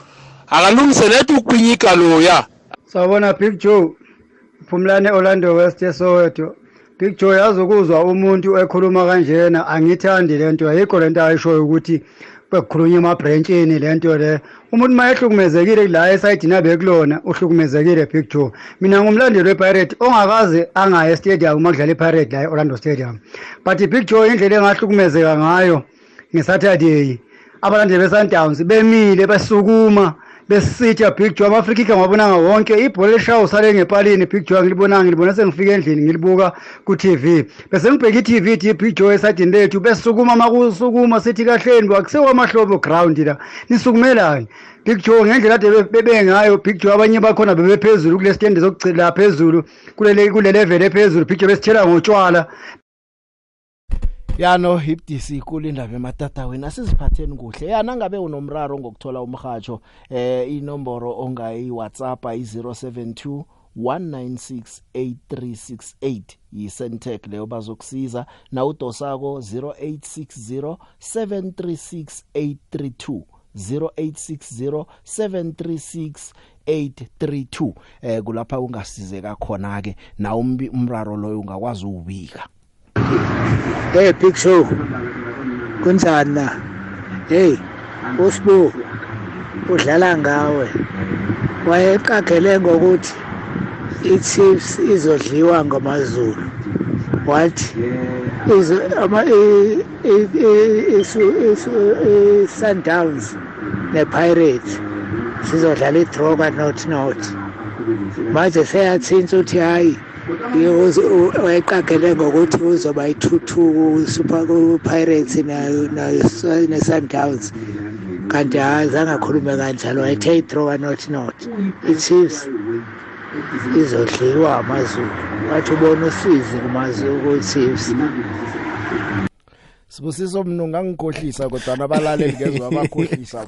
Akalungise nethi ugwinya igaloya sawubona big joe. Phumlane orlando west esoweto big joe yazi ukuzwa umuntu ekhuluma kanjena angithandi le nto. Ayikho le nto ayishoyo ukuthi bekukhulunywa emabhrentshini le nto le. Umuntu uma ehlukumezekile la esayidini abekulona uhlukumezekile big joe mina ngumlandeli wepirate ongakaze angaya estadium uma kudlala ipirate la e-orlando stadium. But big joe indlela engahlukumezeka ngayo ngesaturday abalandeli be-sundowns bemile besukuma. Besitha big joe ama-afrika ngiwabonanga wonke ibhola elishawo sale ngepalini. Big joe angilibonanga ngilibona sengifike endlini ngilibuka ku-tv bese ngibheka i-tv ithi big joe esadini lethu besukuma makusukuma sithi kahleni akusekwamahlobo ground la. Nisukumelani big joe ngendlela ade bebengayo big joe abanye bakhona bebephezulu kule stende zokugcina phezulu kulele kule level ephezulu big joe besithela ngotshwala yano ibdisi ikulu indaba ematatawini. Asiziphatheni kuhle. Ya nangabe unomraro ngokuthola umhatsho eh inomboro ongayi WhatsApp i072 1968368 yisentech leyo bazokusiza. Na udosako 0860 736832 0860736832 eh kulapha ungasizeka khona ke na umbi umraro loyo ungakwazi ubika Hey Big Show. Kunjani na? Hey, uSbu udlala ngawe. Wayeqaphele ngokuthi iChiefs izodliwa ngamaZulu. What? Izo ama isu isu i- Sundowns nePirates sizodlala idraw not not. Manje seyatshintsha uthi hayi wayeqaphele ngokuthi uzoba ithuthuku super pirates nayo nayo ne-sundowns. Kanti hayi zange akhulume kanjalo wayethe i-thrower not not. I-chiefs izodliwa amazulu. Wathi ubona usizi kumazulu ku-chiefs. Sibusiso mnungu angikhohlisa kodwa nabalaleli ngezwe abakhohlisa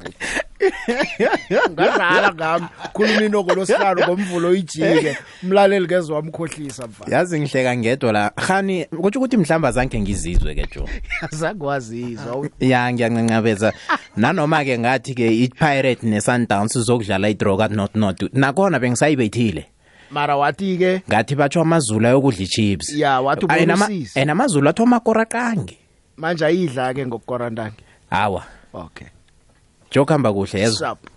kuthi ngadlala ngami khuluma inoko losihlalo ngomvulo ijike umlaleli ngezwe wamkhohlisa mfana. Yazi ngihleka ngedwa la. Khani kutsho ukuthi mhlamba zange ngizizwe ke jo yazangwazizwa ya ngiyancancabeza nanoma-ke ngathi-ke i-pirate ne-sundowns zokudlala idroga not not nakhona bengisayibethile. Mara wathi ke ngathi batsho amazulu ayokudla i-chips. Ya wathi Ayi, nama- ubonusisi eh, namazulu atho makorakange manje ayidla ke ngokukorantange. Hawa okay. Jokuhamba kuhle yezo Sup.